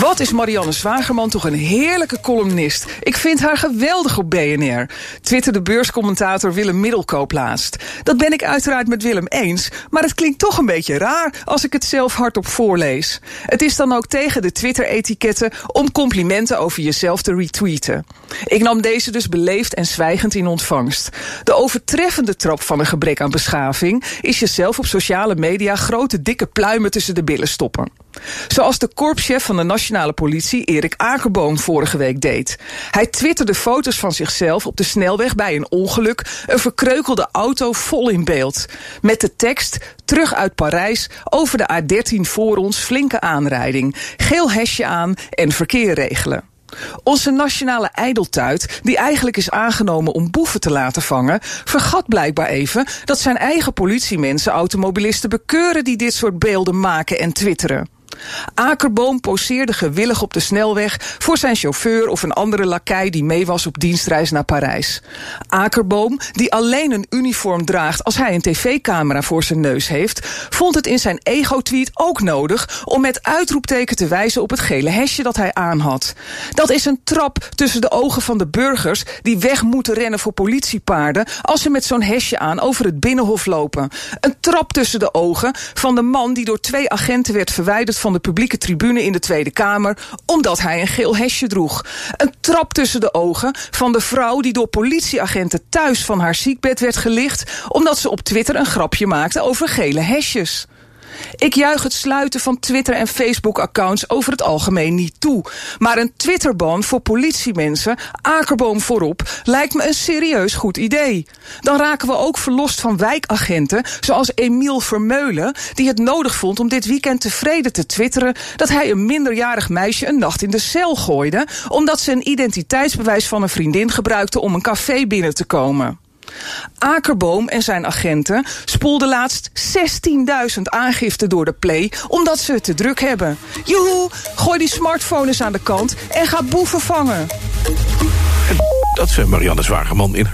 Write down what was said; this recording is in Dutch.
Wat is Marianne Zwagerman toch een heerlijke columnist. Ik vind haar geweldig op BNR. Twitterde beurscommentator Willem Middelkoop laatst. Dat ben ik uiteraard met Willem eens, maar het klinkt toch een beetje raar als ik het zelf hardop voorlees. Het is dan ook tegen de Twitter-etiketten om complimenten over jezelf te retweeten. Ik nam deze dus beleefd en zwijgend in ontvangst. De overtreffende trap van een gebrek aan beschaving is jezelf op sociale media grote dikke pluimen tussen de billen stoppen. Zoals de korpschef van de nationale politie Erik Akerboom vorige week deed. Hij twitterde foto's van zichzelf op de snelweg bij een ongeluk, een verkreukelde auto vol in beeld. Met de tekst terug uit Parijs over de A13 voor ons flinke aanrijding, geel hesje aan en verkeer regelen. Onze nationale ijdeltuit, die eigenlijk is aangenomen om boeven te laten vangen, vergat blijkbaar even dat zijn eigen politiemensen automobilisten bekeuren die dit soort beelden maken en twitteren. Akerboom poseerde gewillig op de snelweg voor zijn chauffeur of een andere lakai die mee was op dienstreis naar Parijs. Akerboom, die alleen een uniform draagt als hij een tv-camera voor zijn neus heeft, vond het in zijn ego-tweet ook nodig om met uitroepteken te wijzen op het gele hesje dat hij aanhad. Dat is een trap tussen de ogen van de burgers die weg moeten rennen voor politiepaarden als ze met zo'n hesje aan over het binnenhof lopen. Een trap tussen de ogen van de man die door twee agenten werd verwijderd van de publieke tribune in de Tweede Kamer omdat hij een geel hesje droeg. Een trap tussen de ogen van de vrouw die door politieagenten thuis van haar ziekbed werd gelicht omdat ze op Twitter een grapje maakte over gele hesjes. Ik juich het sluiten van Twitter- en Facebook-accounts over het algemeen niet toe. Maar een Twitterban voor politiemensen, akerboom voorop, lijkt me een serieus goed idee. Dan raken we ook verlost van wijkagenten, zoals Emiel Vermeulen, die het nodig vond om dit weekend tevreden te twitteren dat hij een minderjarig meisje een nacht in de cel gooide, omdat ze een identiteitsbewijs van een vriendin gebruikte om een café binnen te komen. Akerboom en zijn agenten spoelden laatst 16.000 aangiften door de play omdat ze het te druk hebben. Joehoe, gooi die smartphone eens aan de kant en ga boeven vangen. Dat is Marianne Zwageman in